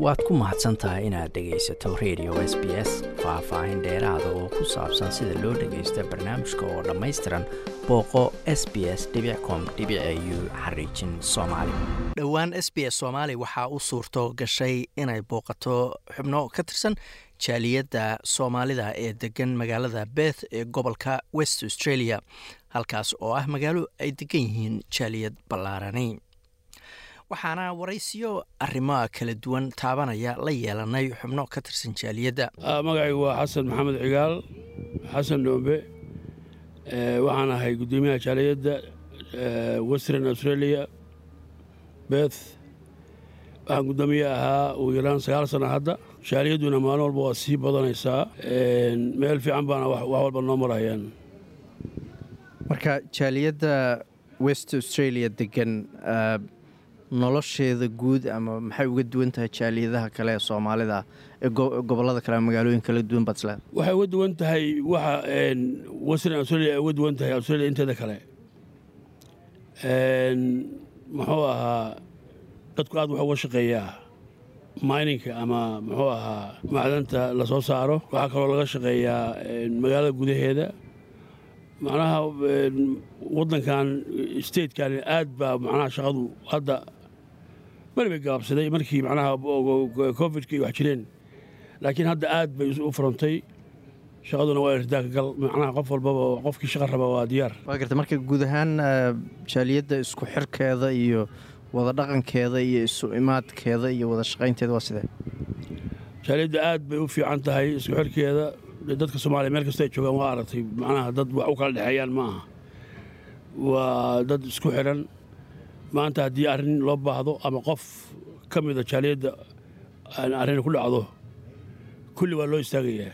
waad ku mahadsan tahay inaad dhegaysato radio s b s faah-faahin dheeraada oo ku saabsan sida loo dhagaysto barnaamijka oo dhammaystiran booqo s b s com u xariijin soomaali. Dhowaan s b s soomaali waxaa u suurto gashay inay booqato xubno ka tirsan jaaliyadda soomaalida ee degan magaalada beth ee gobolka west australia halkaas oo ah magaalo ay degan yihiin jaaliyad ballaarani waxaana waraysiyo arrimoa kala duwan taabanaya la yeelanay xubno ka tirsan jaaliyadda. Magacaygu waa xasan maxamed cigaal xasan dhoombe waxaan ahay guddoomiyaha jaaliyadda western australia beth. Waxaan guddoomiye ahaa ugu yaraan sagaal sana hadda. Jaaliyadduna maalin walba waa sii badanaysaa. Meel fiican baana wax walba noo marayaan. Marka jaaliyadda west australia degan nolosheeda guud ama maxay uga duwan tahay jaaliyadaha kale ee soomaalida ee gobollada kale magaalooyin kala duwan badsle waxay uga duwan tahay waxa western australia ay uga duwan tahay australia inteeda kale. Muxuu ahaa dadku aad wax uga shaqeeyaa mininka ama muxuu ahaa macdanta la soo saaro. Waxaa kaloo laga shaqeeyaa magaalada gudaheeda. Macnaha waddankan statekan aad baa macnaha shaqadu hadda beri bay gaabsaday markii macnaha covidka wax jireen. Laakiin hadda aad bay u furantay shaqaduna waa irdaaka gal. Macnaha qof walbaba qofkii shaqa raba waa diyaar. Waa garta marka guud ahaan jaaliyadda isku xirkeeda iyo wada dhaqankeeda iyo isu imaadkeeda iyo wada shaqaynteeda waa sidee jaaliyadda aad bay u fiican tahay isku xirkeeda. Dadka soomaaliya meel kasta ay joogaan waa aragtay macnaha dad wax u kala dhexeeyaan ma aha waa dad isku xidhan maanta haddii arrin loo baahdo ama qof ka mida jaaliyadda arrin ku dhacdo kulli waa loo istaagayaa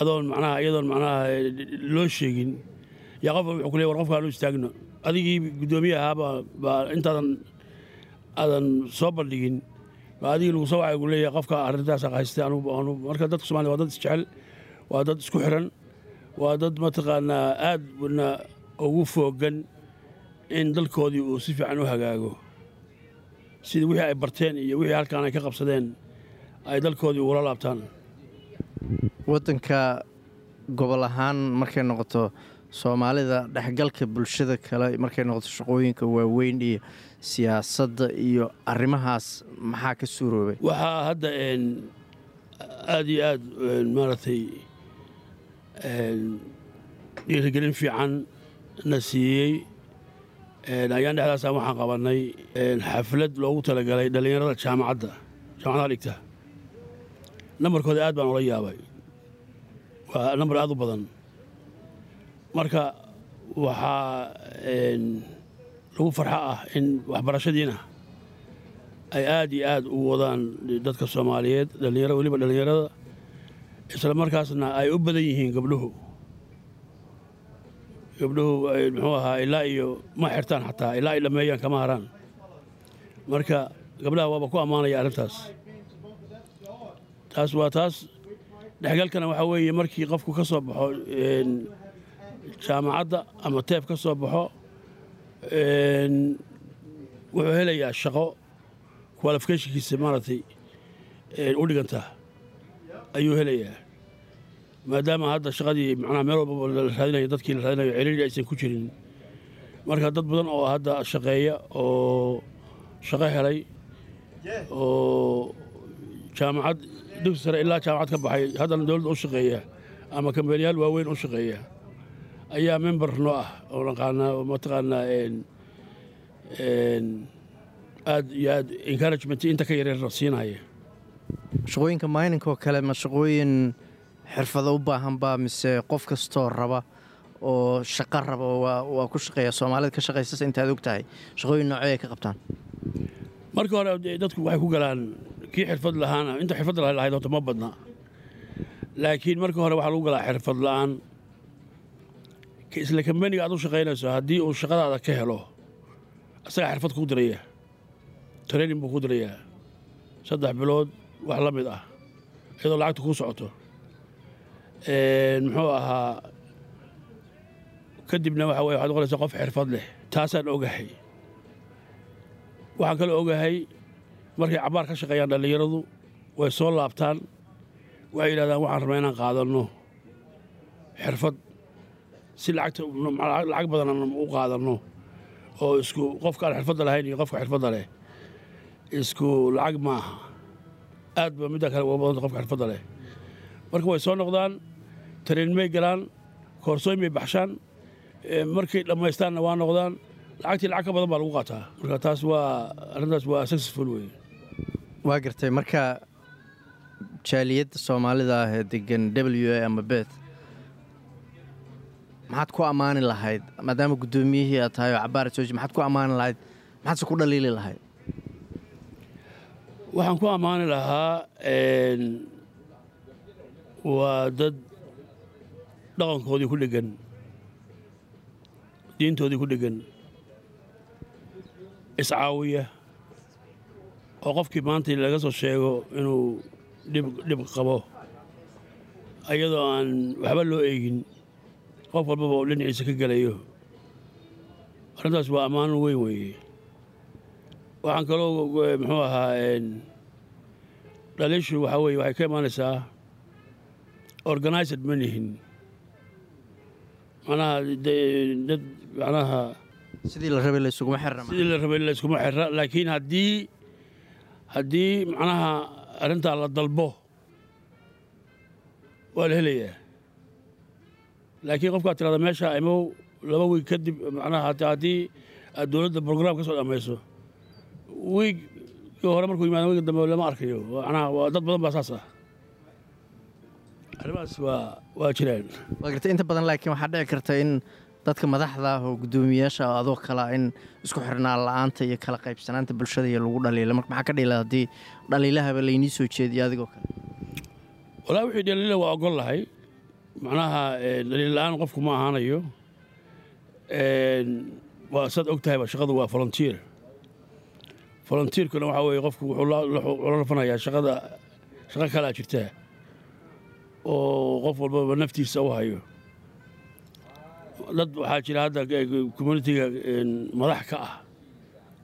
adoon macnaha iyadoon macnaha loo sheegin. Yaa qof wuxuu ku leey war qofkaan loo istaagno. Adigii guddoomiye baa intaadan aadan soo bandhigin. Baa adigii lagu soo wacay gu leeyahay qofka arrintaasa haystay anu marka dadka somaaliya waa dad isjecel waa dad isku xidhan waa dad mataqaanaa aadna ugu foogan in dalkoodii uu si fiican u hagaago. Sidii wixii ay barteen iyo wixii halkaan ay ka qabsadeen ay dalkoodii ugula laabtaan. Waddanka gobol ahaan markay noqoto soomaalida dhexgalka bulshada kale markay noqoto shaqooyinka waaweyn iyo siyaasadda iyo arrimahaas maxaa ka suuroobay? Waxaa hadda aad iyo aad maaragtay dhiirigelin fiican na siiyey ayaan dhexdaasa waxaan qabannay xaflad loogu talagalay dhallinyarada jaamacadda jaamacadaha dhigta nambarkooda aad baan ula yaabay. Waa nambar aad u badan. Marka waxaa lagu farxo ah in waxbarashadiina ay aad iyo aad u wadaan dadka soomaaliyeed dhallinyaro weliba dhallinyarada isla markaasna ay u badan yihiin gabdhuhu gabdhuhu muxuu ahaa ilaa iyo ma xirtaan xataa ilaa ay dhammeeyaan kama haraan. Marka gabdhaha waaba ku ammaanaya arrintaas. Taas waa taas. Dhexgalkana waxaa weeye markii qofku ka soo baxo jaamacadda ama teeb ka soo baxo wuxuu helayaa shaqo qualificationkiisa maaragtay u dhiganta ayuu helayaa maadaama hadda shaqadii macnaha meel walbaba la raadinayo dadkii la raadinayo ciriiri aysan ku jirin. Marka dad badan oo hadda shaqeeya oo shaqo helay oo jaamacad dugsi sare ilaa jaamacad ka baxay haddana dowladda u shaqeeya ama kambeeniyaal waaweyn u shaqeeya ayaa member noo ah oo naqaanaa mataqaanaa aad iyo aad encouragement inta ka yareer siinaya. Shaqooyinka mininka oo kale ma shaqooyin xirfado u baahanba mise qof kastoo raba oo shaqo raba waa ku shaqeeya. Soomaalida ka shaqaysas intaad og tahay. Shaqooyin noocey ay ka qabtaan? Marka hore dadku waxay ku galaan kii xirfad lahaana inta xirfad lahayd horta ma badna. Laakiin marka hore waxaa lagu galaa xirfad la'aan. Isla kambaniga aad u shaqaynayso haddii uu shaqadaada ka helo asagaa xirfad kuu diraya training buu kuu dirayaa. Saddex bilood wax la mid ah. Iyadoo lacagta kuu socoto muxuu ahaa kadibna waxa weye waxaad noqonaysaa qof xirfad leh. Taasaan ogahay. Waxaan kaloo ogahay markay cabbaar ka shaqeeyaan dhallinyaradu way soo laabtaan. Waxay yidhahdaan waxaan rabnaa inaan qaadanno xirfad. Si lacag badan u qaadanno. Oo isku qofka aan xirfadda lahayn iyo qofka xirfadda leh. Isku lacag ma aha aad ba middaa kale uga badanta qofka xirfadda leh. Marka way soo noqdaan tareen may galaan koorsooyin bay baxshaan markay dhammaystaanna waa noqdaan lacagtii lacag ka badan baa lagu qaataa. Marka taas waa arrintaas waa successful wey waa gartay marka jaaliyadda soomaalida ah ee degan w a ama bet maxaad ku ammaani lahayd maadaama guddoomiyihii aad tahay oo cabaar sooji maxaad ku ammaani lahayd maxaadse ku dhaliili lahayd? Waxaan ku ammaani lahaa waa dad dhaqankoodii ku dheggan diintoodii ku dheggan iscaawiya oo qofkii maanta laga soo sheego inuu dhib qabo ayadoo aan waxba loo eegin qof walbaba oo dhinaciisa ka gelayo arrintaas waa ammaan weyn weeye. Waxaan kaloo muxuu ahaa dhaliishu waxaa weye waxay ka imaanaysaa organized ma nihin manaha dad manaha sidii la rabay layskuma xirra laakiin haddii haddii macnaha arrintaa la dalbo waa la helayaa. Laakiin qofkaad tirahda meesha imow laba wiig kadib macnaha haddii aad dowladda brograam ka soo dhammayso wiigkii hore markuu yimaado wiiga dambe lama arkayo. Macnaha waa dad badan baa saas ah arrimahaas waa waa jiraan waa gartay inta badan laakiin waxaa dhici karta in dadka madaxda ah oo guddoomiyaasha oo adoo kalea in isku xirnaan la'aanta iyo kala qaybsanaanta bulshada iyo lagu dhaliila marka maxaa ka dhila haddii dhaliilahaba laynii soo jeediyo adigoo kale walaa wixii dhaliila waa ogol lahay macnaha dhaliil la'aan qofku ma ahaanayo waa saad og tahayba shaqadu waa volunteer volunteerkuna waxaa weeye qofku wuxuu la rafanayaa shaqada shaqo kalaa jirtaa oo qof walbaba naftiisa u hayo. Dad waxaa jira hadda communitiga madax ka ah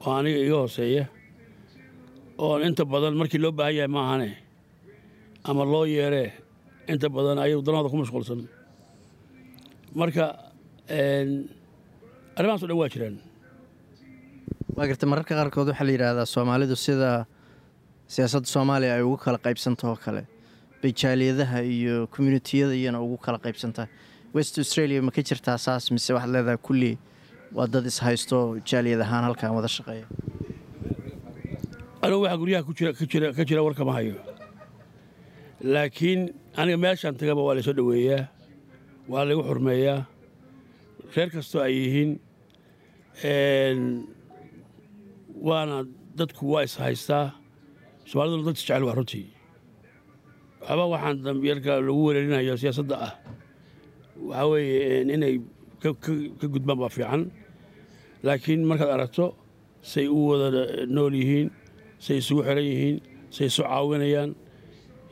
oo aniga iga hooseeya oon inta badan markii loo baahan yahay ma ahane ama loo yeeree inta badan ayay danahooda ku mashquulsan. Marka arrimahaas o dhan waa jiraan. Waa gartay mararka qaarkood waxaa la yidhaahdaa soomaalidu sida siyaasadda soomaaliya ay ugu kala qaybsantahoo kale bay jaaliyadaha iyo communitiyada iyana ugu kala qaybsantahay west australia ma ka jirtaa saas mise waxaad leedahay kulli waa dad ishaysto jaaliyad ahaan halkaan wada shaqeeya? Anugu waxaa guryaha ka jira warkama hayo. Laakiin aniga meeshaan tagaba waa laysoo dhoweeyaa waa laygu xurmeeyaa reer kastoo ay yihiin waana dadku waa ishaystaa soomaaliduna dad isjecel waa runtii waxba waxaan dambyarka lagu wereerinayo siyaasadda ah. Waxaa weeye inay ka gudbaan baa fiican. Laakiin markaad aragto say u wada nool yihiin say isugu xiran yihiin say isu caawinayaan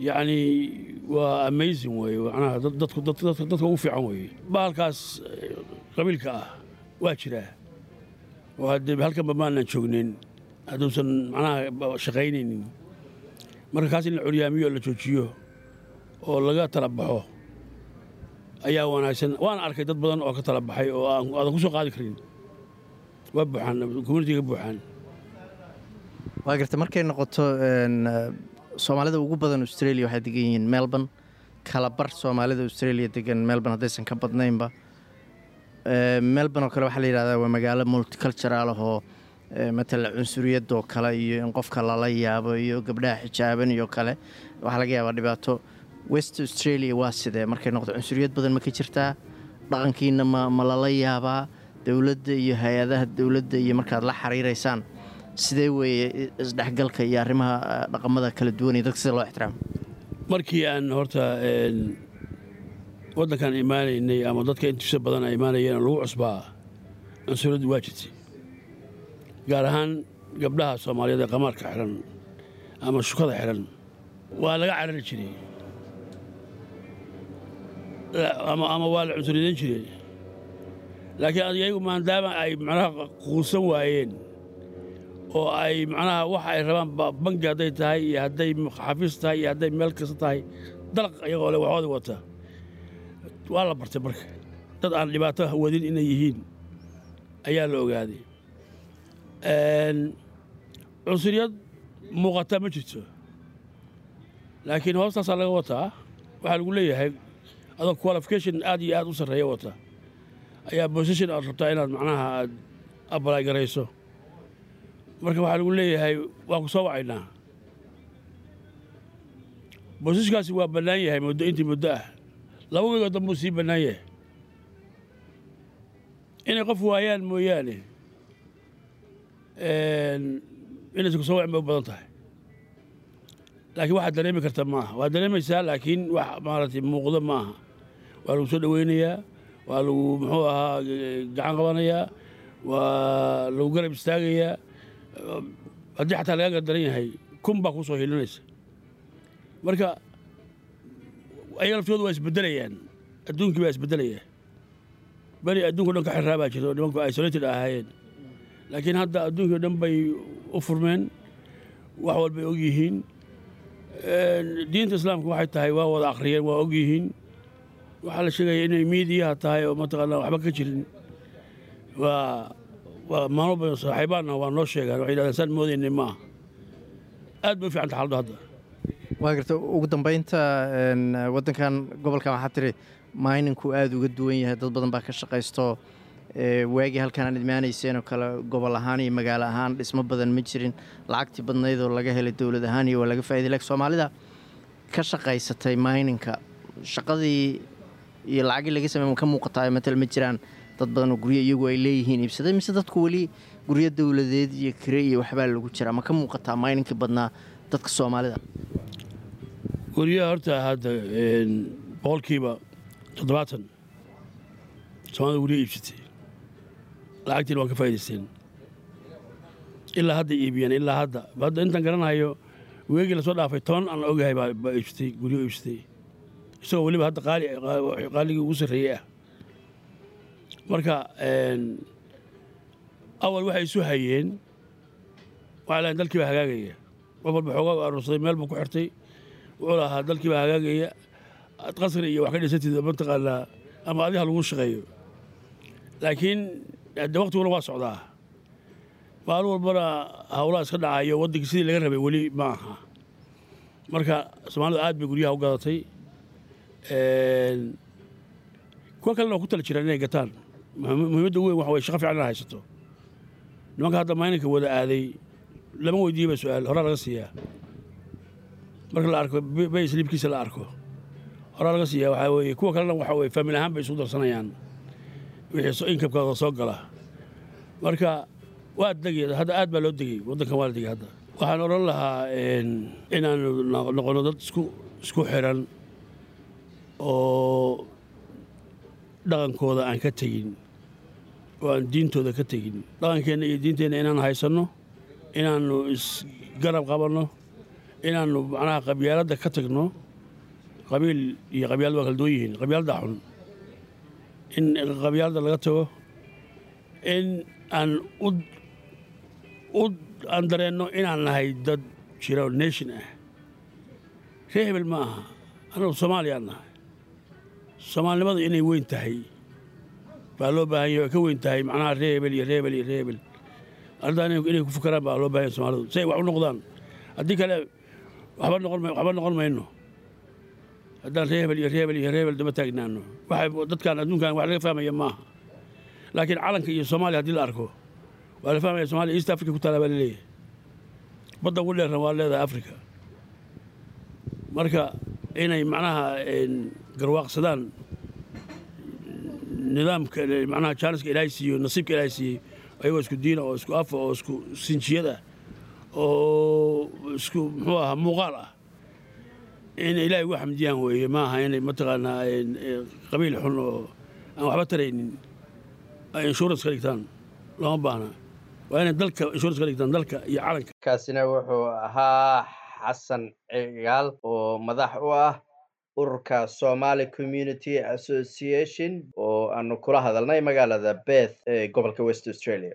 yacni waa amazing weeye. Macnaha dadka ugu fiican weeye. Bahalkaas qabiilka ah waa jiraa oo haddee halkanba maanan joognin. Hadduusan macnaha shaqaynaynin marka kaas in la curyaamiyo la joojiyo oo laga tala baxo ayaa wanaagsan. Waan arkay dad badan oo ka tala baxay oo aadan ku soo qaadi karin. Waa buuxaan communitiga buuxaan. Waa garta markay noqoto soomaalida ugu badan australia waxay degan yihiin melbourne. Kalabar soomaalida australia degan melbourne haddaysan ka badnaynba. Melbourne oo kale waxaa la yidhahdaa waa magaalo multicultural ahoo matala cunsuriyadoo kale iyo in qofka lala yaabo iyo gabdhaha xijaaban iyo kale. Waxaa laga yaabaa dhibaato. West australia waa sidee? Markay noqoto cunsuriyad badan ma ka jirtaa dhaqankiina ma ma lala yaabaa? Dowladda iyo hay'adaha dowladda iyo markaad la xiriiraysaan sidee weeye isdhexgalka iyo arrimaha dhaqamada kala duwan iyo dadka sida loo ixtiraamo markii aan horta waddankan imaanaynay ama dadka intiisa badan ay imaanayeen lagu cusbaa cunsuriyaddu waa jirtay gaar ahaan gabdhaha soomaaliyeed ee qamaarka xihan ama shukada xihan waa laga carari jiray. Ama waa la cunsuriyadan jiray. Laakiin ayagu maadaama ay macnaha quusan waayeen oo ay macnaha waxa ay rabaan bangi hadday tahay iyo hadday xafiis tahay iyo hadday meel kasta tahay dalaq iyagoo le waxoodii wata. Waa la bartay marka. Dad aan dhibaato wadin inay yihiin ayaa la ogaaday cunsuriyad muuqata ma jirto. Laakiin hoostaasaa laga wataa waxaa lagu leeyahay adoo qualification aad iyo aad u sarreeya wata ayaa bosishin aad rabtaa inaad macnaha aad abalay garayso marka waxaa lagu leeyahay waan ku soo wacaynaa boosishkaasi waa bannaan yahay muddo intii muddo ah. Laba weegoo dambuu sii bannaan yahay. Inay qof waayaan mooyaane inaysan ku soo wacin bay u badan tahay. Laakiin waxaad dareemi karta maaha. Waad dareemaysaa laakiin wax maaragtay muuqdo maaha. Waa lagu soo dhoweynayaa waa lagu muxuu ahaa gacan qabanayaa waa lagu garab istaagayaa. Haddii xataa laga gardaran yahay kun baa kuu soo hilinaysa. Marka ayaga laftoodu waa isbedelayaan adduunkii baa isbedelayaa beri adduunka dhan ka xirraa baa jirta oo nimanku isolated ahaayeen laakiin hadda adduunkii o dhan bay u furmeen wax walbay og yihiin. Diinta islaamka waxay tahay waa wada akhriyeen waa og yihiin. Waxaa la sheegaya inay miidiyaha tahay oo mataqaanaa waxba ka jirin. Waa waa badan saaxiibaanna waa noo sheegaan. Waxay yidhahdeen saan moodaynay maaha aad bay u fiicanta xaaladdu hadda. Waa garta ugu dambaynta waddankan gobolkan waxaa tiri mayninku aada uga duwan yahay dad badan baa ka shaqaysto waagii halkan aan idmaanayseen oo kale gobol ahaan iyo magaalo ahaan dhismo badan ma jirin. Lacagtii badnayd oo laga helay dowlad ahaan iyo waa laga faa'iday laakiin soomaalida ka shaqaysatay mayninka shaqadii iyo lacagii laga samey ka muuqataa matal ma jiraan. Dad badan oo guryo iyagu ay leeyihiin iibsaday mise dadku weli guryo dowladeed iyo kire iyo waxbaa lagu jiraa ma ka muuqataa mayninkii badnaa dadka soomaalida? Guryaha horta hadda boqolkiiba toddobaatan. Soomaalida guryo iibsatay lacagtiina waan ka faa'idaysteen ilaa hadda iibiyeen ilaa hadda. Hadda intaan garanayo weegii la soo dhaafay toban aan ogahay baa iibsatay guryo iibsatay. Isagoo weliba hadda qaali qaaligii ugu sarreeyey ah. Marka awal waxay isu hayeen waxay lahayn dalkii baa hagaagaya. Qof walba xoogaa aroorsaday meel buu ku xirtay. Wuxuu lahaa dalkii baa hagaagaya. Qasri iyo wax ka dhisatid mataqaanaa ama adiha lagu shaqeeyo. Laakiin de waktiguna waa socdaa. Maalin walbana hawlaha iska dhacayo waddankii sidii laga rabay weli ma aha marka soomaalidu aad bay guryaha u gadatay. Kuwa kalena waa ku tala jiraan inay gataan. Muhiimadda ugu weyn waxa way shaqo fiican haysato. Nimanka hadda mayninka wada aaday lama weydiiyeba su'aal horaa laga siiyaa. Marka la arko bay sliibkiisa la arko. Horaa laga siiyaa waxaa weeye kuwa kalena waxa weye faamil ahaan bay isugu darsanayaan inkabkooda soo gala. Marka waa degay hadda aad baa loo degay waddankan waa la degay hadda. Waxaan odhan lahaa inaanu noqono dad isku xiran oo dhaqankooda aan ka tegin oo aan diintooda ka tegin. Dhaqankeenna iyo diinteenna inaan haysanno inaannu isgarab qabanno inaannu macnaha qabyaaladda ka tagno qabiil iyo qabyaalad waa kala duwan yihiin qabyaaladda xun in qabyaaladda laga tago in aan u aan dareenno inaan nahay dad jira oo nation ah ree hebel ma aha annagu soomaaliyaan nahay soomaalinimadu inay weyn tahay baa loo baahan yahay way ka weyn tahay macnaha ree hebel iyo ree hebel iyo ree hebel arrintaa inay ku fakaraan baa loo baahan yahay soomaalidu si ay wax u noqdaan haddii kale waxba noqon mayno haddaan ree hebel iyo ree hebel iyo ree hebel daba taagnaano dadkan adduunkan wax laga fahmaya maaha. Laakiin calanka iyo soomaaliya haddii la arko waa la fahmaya somalia east africa ku taala baa la leeyahay badda ugu dheerna waa leedahay africa. Marka inay macnaha garwaaqsadaan nidaamka macnaha jaaniska ilaahay siiyo nasiibka ilaahay siiyey ayagoo isku diina oo isku afa oo isku sinjiyad ah oo isku muxuu ahaa muuqaal ah inay ilaahay ugu xamdiyaan weeye ma inay mataqaanaa qabiil xun oo aan waxba taraynin ay insurance ka dhigtaan looma baahna. Waa inay dalka insurance ka dhigtaan dalka iyo calanka. Kaasina wuxuu ahaa xasan cigaal oo madax u ah ururka somaali community association oo aanu kula hadalnay magaalada beth ee gobolka west australia